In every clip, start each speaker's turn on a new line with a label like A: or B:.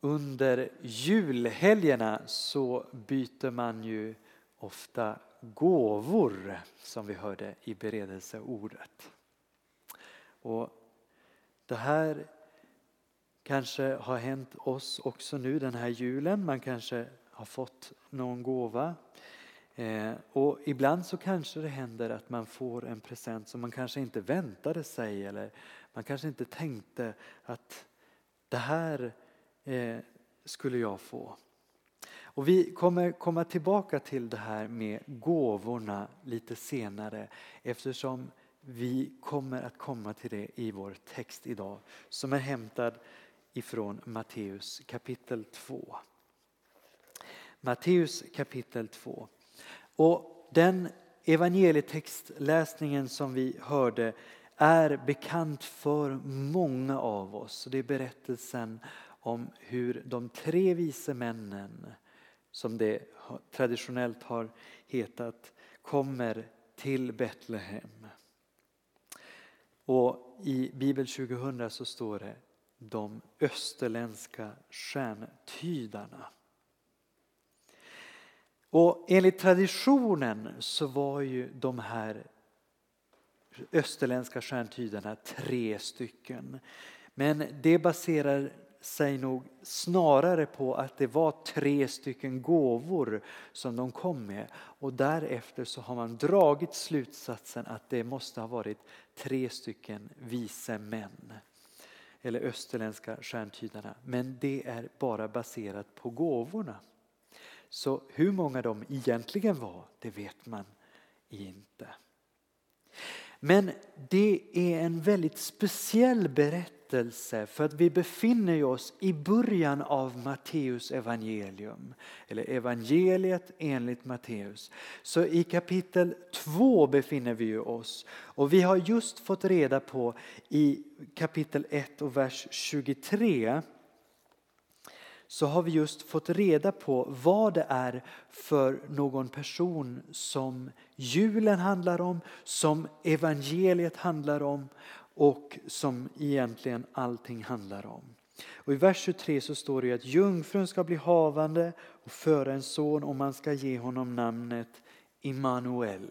A: under julhelgerna så byter man ju ofta gåvor som vi hörde i beredelseordet. Och det här kanske har hänt oss också nu den här julen. Man kanske har fått någon gåva. Eh, och ibland så kanske det händer att man får en present som man kanske inte väntade sig eller man kanske inte tänkte att det här Eh, skulle jag få. Och vi kommer komma tillbaka till det här med gåvorna lite senare eftersom vi kommer att komma till det i vår text idag som är hämtad ifrån Matteus kapitel 2. Matteus kapitel 2. Och den evangelietextläsningen som vi hörde är bekant för många av oss. Det är berättelsen om hur de tre vise männen, som det traditionellt har hetat, kommer till Betlehem. Och i Bibel 2000 så står det de österländska stjärntydarna. Och enligt traditionen så var ju de här österländska stjärntydarna tre stycken. Men det baserar sig nog snarare på att det var tre stycken gåvor som de kom med och därefter så har man dragit slutsatsen att det måste ha varit tre stycken vise män eller österländska stjärntydarna. Men det är bara baserat på gåvorna. Så hur många de egentligen var, det vet man inte. Men det är en väldigt speciell berättelse för att vi befinner oss i början av Matteus evangelium. Eller evangeliet enligt Matteus. Så i kapitel 2 befinner vi oss. Och vi har just fått reda på i kapitel 1 och vers 23 så har vi just fått reda på vad det är för någon person som julen handlar om, som evangeliet handlar om och som egentligen allting handlar om. Och I vers 23 så står det att jungfrun ska bli havande och föra en son och man ska ge honom namnet Immanuel.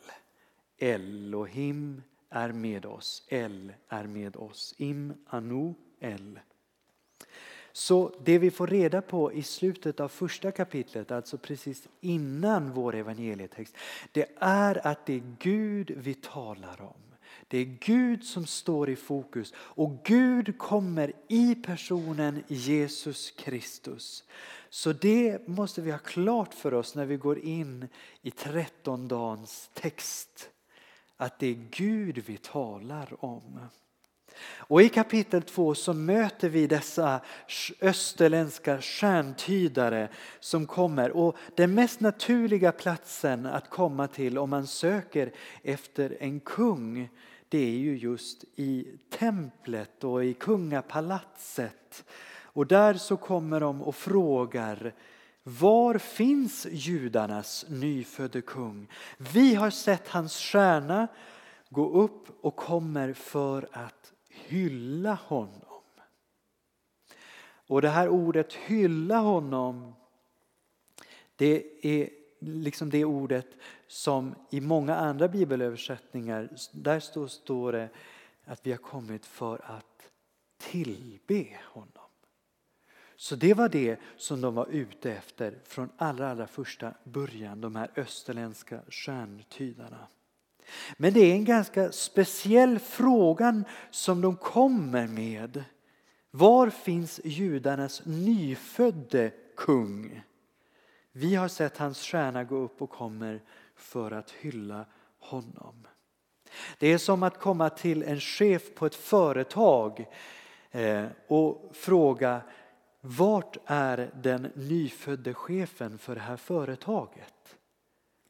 A: Elohim är med oss, El är med oss. Im, Anu, El. Så det vi får reda på i slutet av första kapitlet, alltså precis innan vår evangelietext, det är att det är Gud vi talar om. Det är Gud som står i fokus och Gud kommer i personen Jesus Kristus. Så det måste vi ha klart för oss när vi går in i trettondagens text. Att det är Gud vi talar om. Och i kapitel 2 så möter vi dessa österländska stjärntydare som kommer. Och den mest naturliga platsen att komma till om man söker efter en kung det är ju just i templet och i kungapalatset. Och där så kommer de och frågar var finns judarnas nyfödde kung? Vi har sett hans stjärna gå upp och kommer för att hylla honom. Och det här ordet hylla honom det är liksom det ordet som i många andra bibelöversättningar där står, står det att vi har kommit för att tillbe honom. Så det var det som de var ute efter från allra, allra första början, de här österländska stjärntydarna. Men det är en ganska speciell fråga som de kommer med. Var finns judarnas nyfödde kung? Vi har sett hans stjärna gå upp och kommer för att hylla honom. Det är som att komma till en chef på ett företag eh, och fråga vart är den nyfödde chefen för det här företaget?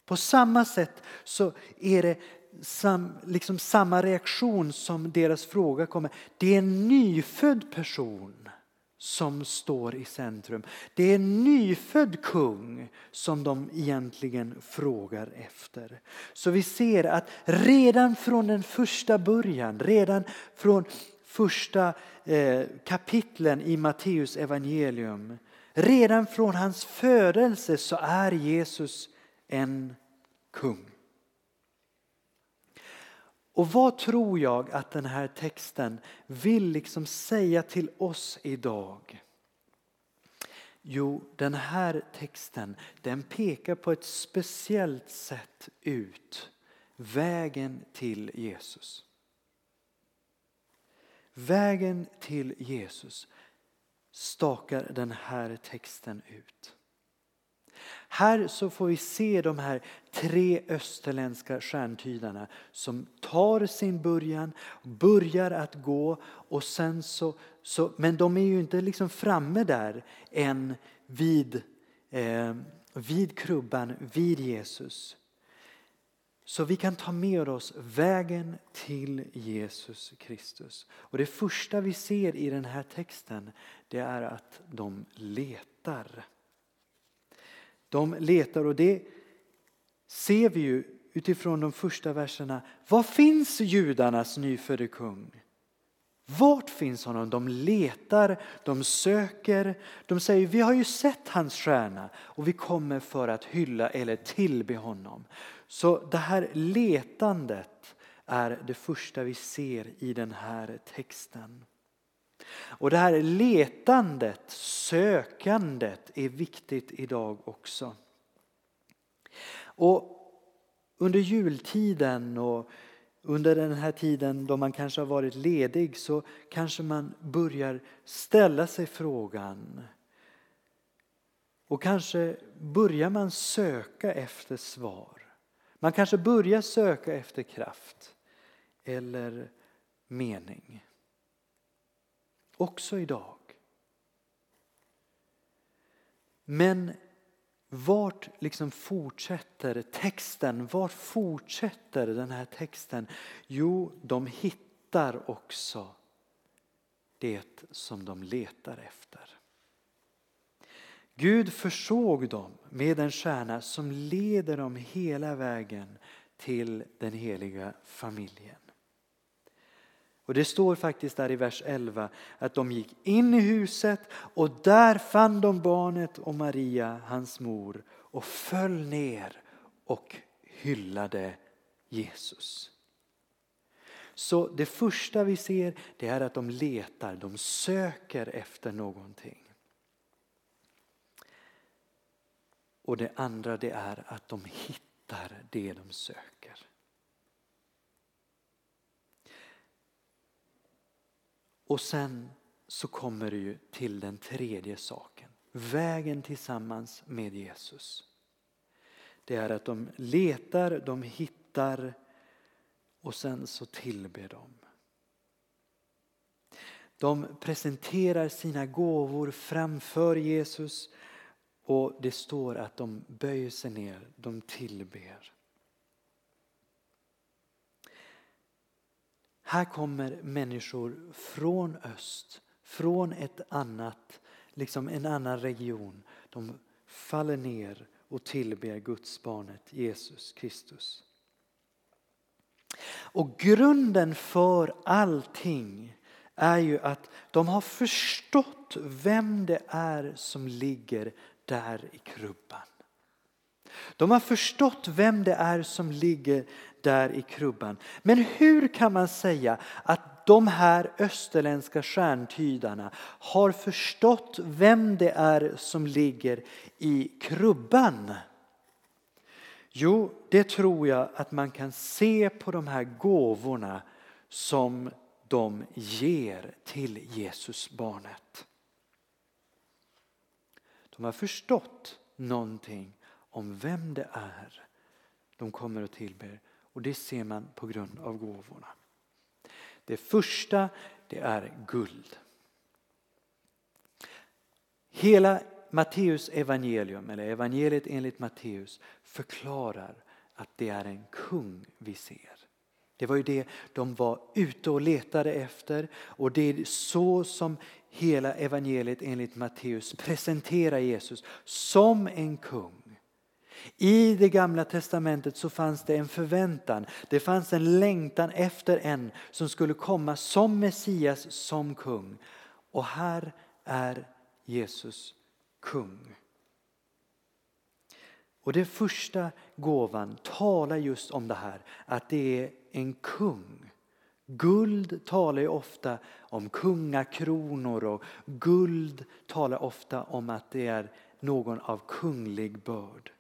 A: På samma sätt så är det sam, liksom samma reaktion som deras fråga kommer. Det är en nyfödd person som står i centrum. Det är en nyfödd kung som de egentligen frågar efter. Så vi ser att redan från den första början, redan från första eh, kapitlen i Matteus evangelium Redan från hans födelse så är Jesus en kung. Och vad tror jag att den här texten vill liksom säga till oss idag? Jo, den här texten den pekar på ett speciellt sätt ut vägen till Jesus. Vägen till Jesus stakar den här texten ut. Här så får vi se de här tre österländska stjärntydarna som tar sin början, börjar att gå och sen så, så men de är ju inte liksom framme där än vid, eh, vid krubban, vid Jesus. Så vi kan ta med oss vägen till Jesus Kristus. Och det första vi ser i den här texten det är att de letar. De letar och det ser vi ju utifrån de första verserna. Var finns judarnas nyfödde kung? Vart finns honom? De letar, de söker. De säger vi har ju sett hans stjärna och vi kommer för att hylla eller tillbe honom. Så det här letandet är det första vi ser i den här texten. Och det här letandet, sökandet är viktigt idag också. Och under jultiden och under den här tiden då man kanske har varit ledig så kanske man börjar ställa sig frågan och kanske börjar man söka efter svar. Man kanske börjar söka efter kraft eller mening. Också idag. Men vart liksom fortsätter texten? Vart fortsätter den här texten? Jo, de hittar också det som de letar efter. Gud försåg dem med en stjärna som leder dem hela vägen till den heliga familjen. Och det står faktiskt där i vers 11 att de gick in i huset och där fann de barnet och Maria, hans mor, och föll ner och hyllade Jesus. Så det första vi ser det är att de letar, de söker efter någonting. Och det andra det är att de hittar det de söker. Och sen så kommer du ju till den tredje saken. Vägen tillsammans med Jesus. Det är att de letar, de hittar och sen så tillber de. De presenterar sina gåvor framför Jesus och det står att de böjer sig ner, de tillber. Här kommer människor från öst, från ett annat, liksom en annan region. De faller ner och tillber Guds barnet Jesus Kristus. Och grunden för allting är ju att de har förstått vem det är som ligger där i krubban. De har förstått vem det är som ligger där i krubban. Men hur kan man säga att de här österländska stjärntydarna har förstått vem det är som ligger i krubban? Jo, det tror jag att man kan se på de här gåvorna som de ger till Jesusbarnet. De har förstått någonting om vem det är de kommer och tillber och det ser man på grund av gåvorna. Det första det är guld. Hela Matteus evangelium, eller evangeliet enligt Matteus, förklarar att det är en kung vi ser. Det var ju det de var ute och letade efter och det är så som hela evangeliet enligt Matteus presenterar Jesus som en kung. I det gamla testamentet så fanns det en förväntan, det fanns en längtan efter en som skulle komma som Messias, som kung. Och här är Jesus kung. Och den första gåvan talar just om det här, att det är en kung. Guld talar ju ofta om kungakronor och guld talar ofta om att det är någon av kunglig börd.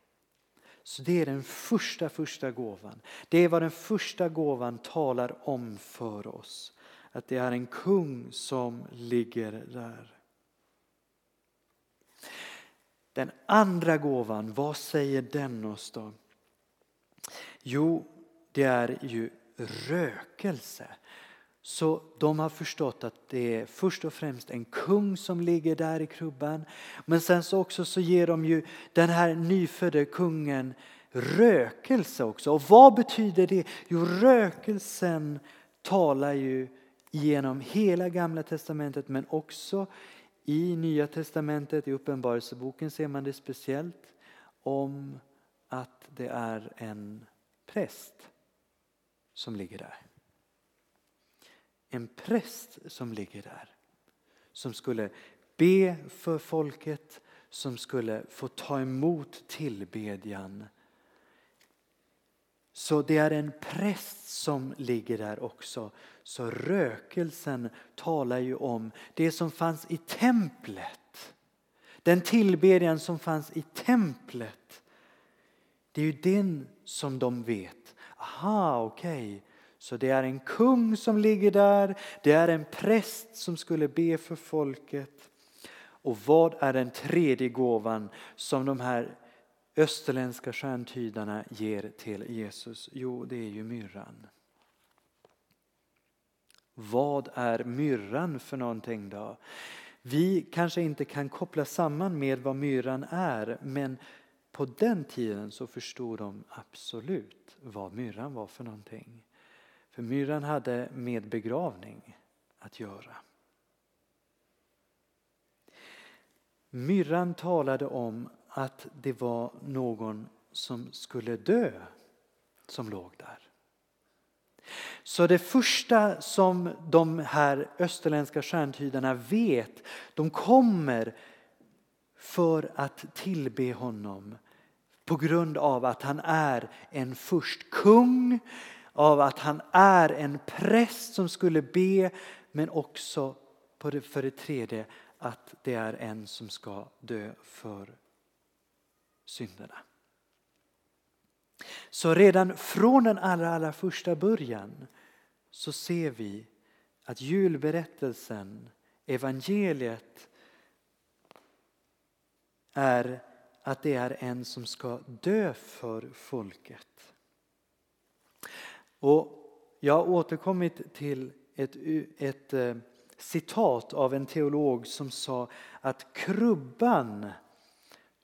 A: Så det är den första, första gåvan. Det är vad den första gåvan talar om för oss. Att det är en kung som ligger där. Den andra gåvan, vad säger den oss då? Jo, det är ju rökelse. Så de har förstått att det är först och främst en kung som ligger där i krubban. Men sen så också så ger de ju den här nyfödde kungen rökelse också. Och vad betyder det? Jo, rökelsen talar ju genom hela gamla testamentet men också i Nya testamentet, i Uppenbarelseboken ser man det speciellt om att det är en präst som ligger där. En präst som ligger där. Som skulle be för folket, som skulle få ta emot tillbedjan. Så det är en präst som ligger där också. Så rökelsen talar ju om det som fanns i templet. Den tillbedjan som fanns i templet. Det är ju den som de vet. Aha, okej. Okay. Så det är en kung som ligger där, det är en präst som skulle be för folket. Och vad är den tredje gåvan som de här österländska stjärntydarna ger till Jesus? Jo, det är ju myrran. Vad är myrran för någonting då? Vi kanske inte kan koppla samman med vad myrran är men på den tiden så förstod de absolut vad myrran var för någonting. För myrran hade med begravning att göra. Myrran talade om att det var någon som skulle dö som låg där. Så det första som de här österländska stjärntydarna vet, de kommer för att tillbe honom på grund av att han är en först kung, av att han är en präst som skulle be men också för det tredje att det är en som ska dö för synderna. Så redan från den allra, allra första början så ser vi att julberättelsen, evangeliet är att det är en som ska dö för folket. Och jag har återkommit till ett, ett eh, citat av en teolog som sa att krubban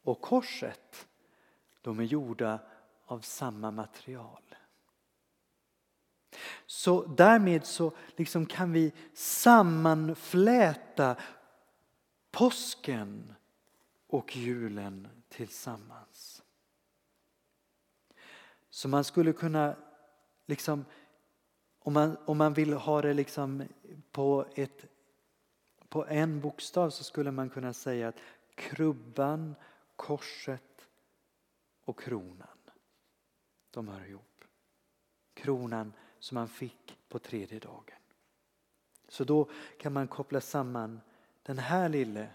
A: och korset de är gjorda av samma material. Så därmed så liksom kan vi sammanfläta påsken och julen tillsammans. Så man skulle kunna, liksom, om, man, om man vill ha det liksom på, ett, på en bokstav så skulle man kunna säga att krubban, korset och kronan. De hör ihop. Kronan som han fick på tredje dagen. Så då kan man koppla samman den här lille,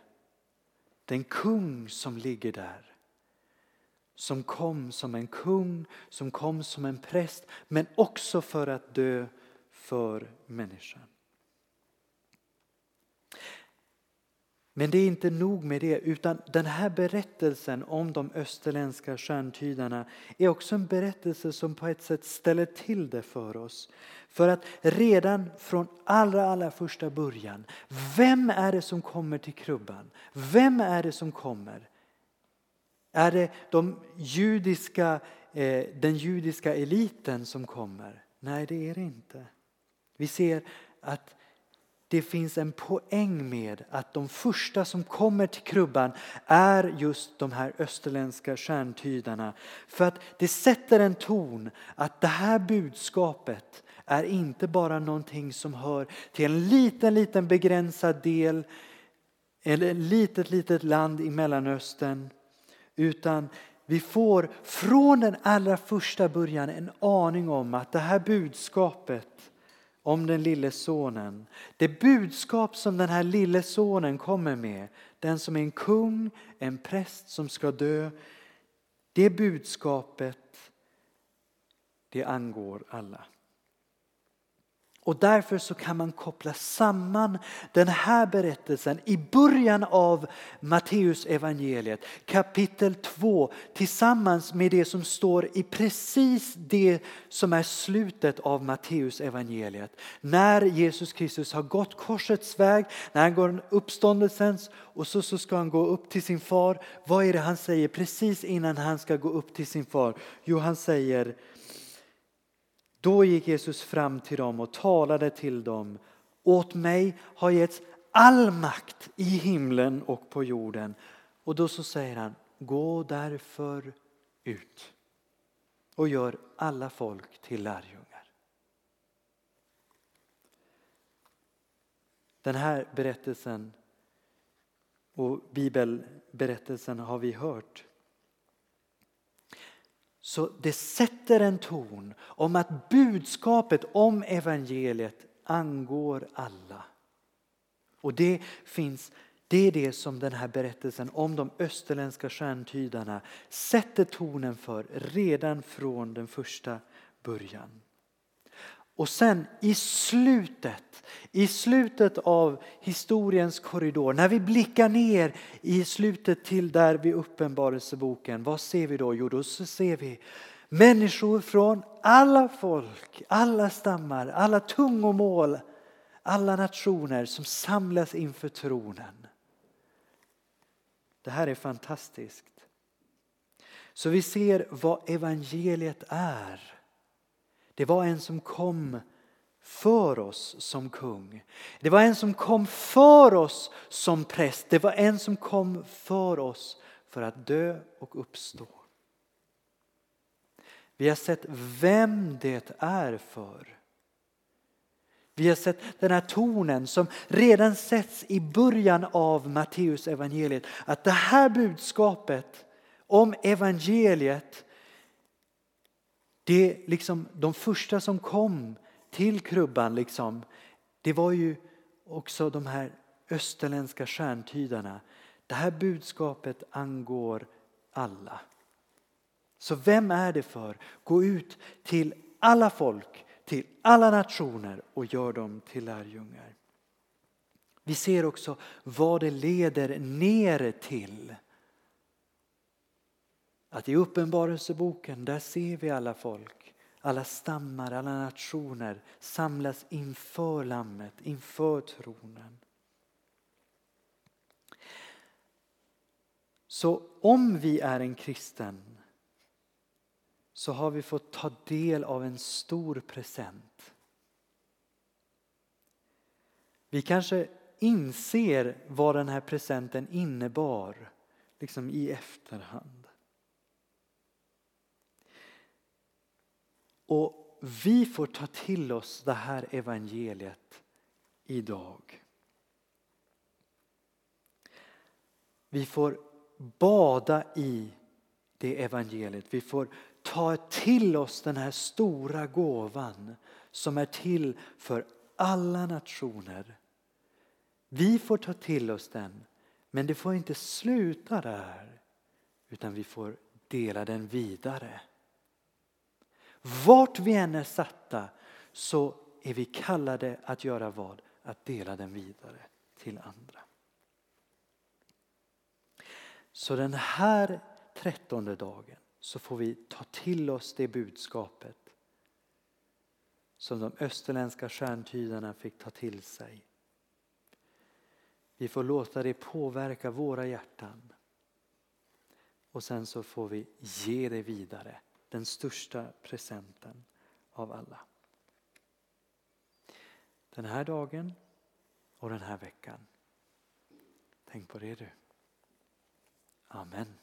A: den kung som ligger där. Som kom som en kung, som kom som en präst men också för att dö för människan. Men det är inte nog med det utan den här berättelsen om de österländska stjärntydarna är också en berättelse som på ett sätt ställer till det för oss. För att redan från allra, allra första början, vem är det som kommer till krubban? Vem är det som kommer? Är det de judiska, eh, den judiska eliten som kommer? Nej, det är det inte. Vi ser att det finns en poäng med att de första som kommer till krubban är just de här österländska stjärntydarna. För att det sätter en ton att det här budskapet är inte bara någonting som hör till en liten, liten begränsad del eller ett litet, litet land i Mellanöstern. Utan vi får från den allra första början en aning om att det här budskapet om den lille sonen, det budskap som den här lille sonen kommer med, den som är en kung, en präst som ska dö, det budskapet det angår alla. Och därför så kan man koppla samman den här berättelsen i början av Matteus evangeliet kapitel 2 tillsammans med det som står i precis det som är slutet av Matteus evangeliet. När Jesus Kristus har gått korsets väg, när han går uppståndelsens och så, så ska han gå upp till sin far. Vad är det han säger precis innan han ska gå upp till sin far? Jo, han säger då gick Jesus fram till dem och talade till dem. Åt mig har getts all makt i himlen och på jorden. Och då så säger han, gå därför ut och gör alla folk till lärjungar. Den här berättelsen och bibelberättelsen har vi hört så det sätter en ton om att budskapet om evangeliet angår alla. Och det finns det är det som den här berättelsen om de österländska stjärntydarna sätter tonen för redan från den första början. Och sen i slutet, i slutet av historiens korridor, när vi blickar ner i slutet till där vid Uppenbarelseboken, vad ser vi då? Jo, då ser vi människor från alla folk, alla stammar, alla tungomål, alla nationer som samlas inför tronen. Det här är fantastiskt. Så vi ser vad evangeliet är. Det var en som kom för oss som kung. Det var en som kom för oss som präst. Det var en som kom för oss för att dö och uppstå. Vi har sett vem det är för. Vi har sett den här tonen som redan sätts i början av Matteus evangeliet. Att det här budskapet om evangeliet det liksom, de första som kom till krubban, liksom, det var ju också de här österländska stjärntydarna. Det här budskapet angår alla. Så vem är det för? Gå ut till alla folk, till alla nationer och gör dem till lärjungar. Vi ser också vad det leder ner till. Att i Uppenbarelseboken där ser vi alla folk, alla stammar, alla nationer samlas inför Lammet, inför tronen. Så om vi är en kristen så har vi fått ta del av en stor present. Vi kanske inser vad den här presenten innebar liksom i efterhand. Och vi får ta till oss det här evangeliet idag. Vi får bada i det evangeliet. Vi får ta till oss den här stora gåvan som är till för alla nationer. Vi får ta till oss den, men det får inte sluta där utan vi får dela den vidare. Vart vi än är satta så är vi kallade att göra vad? Att dela den vidare till andra. Så den här trettonde dagen så får vi ta till oss det budskapet som de österländska stjärntydarna fick ta till sig. Vi får låta det påverka våra hjärtan. Och sen så får vi ge det vidare den största presenten av alla. Den här dagen och den här veckan. Tänk på det du. Amen.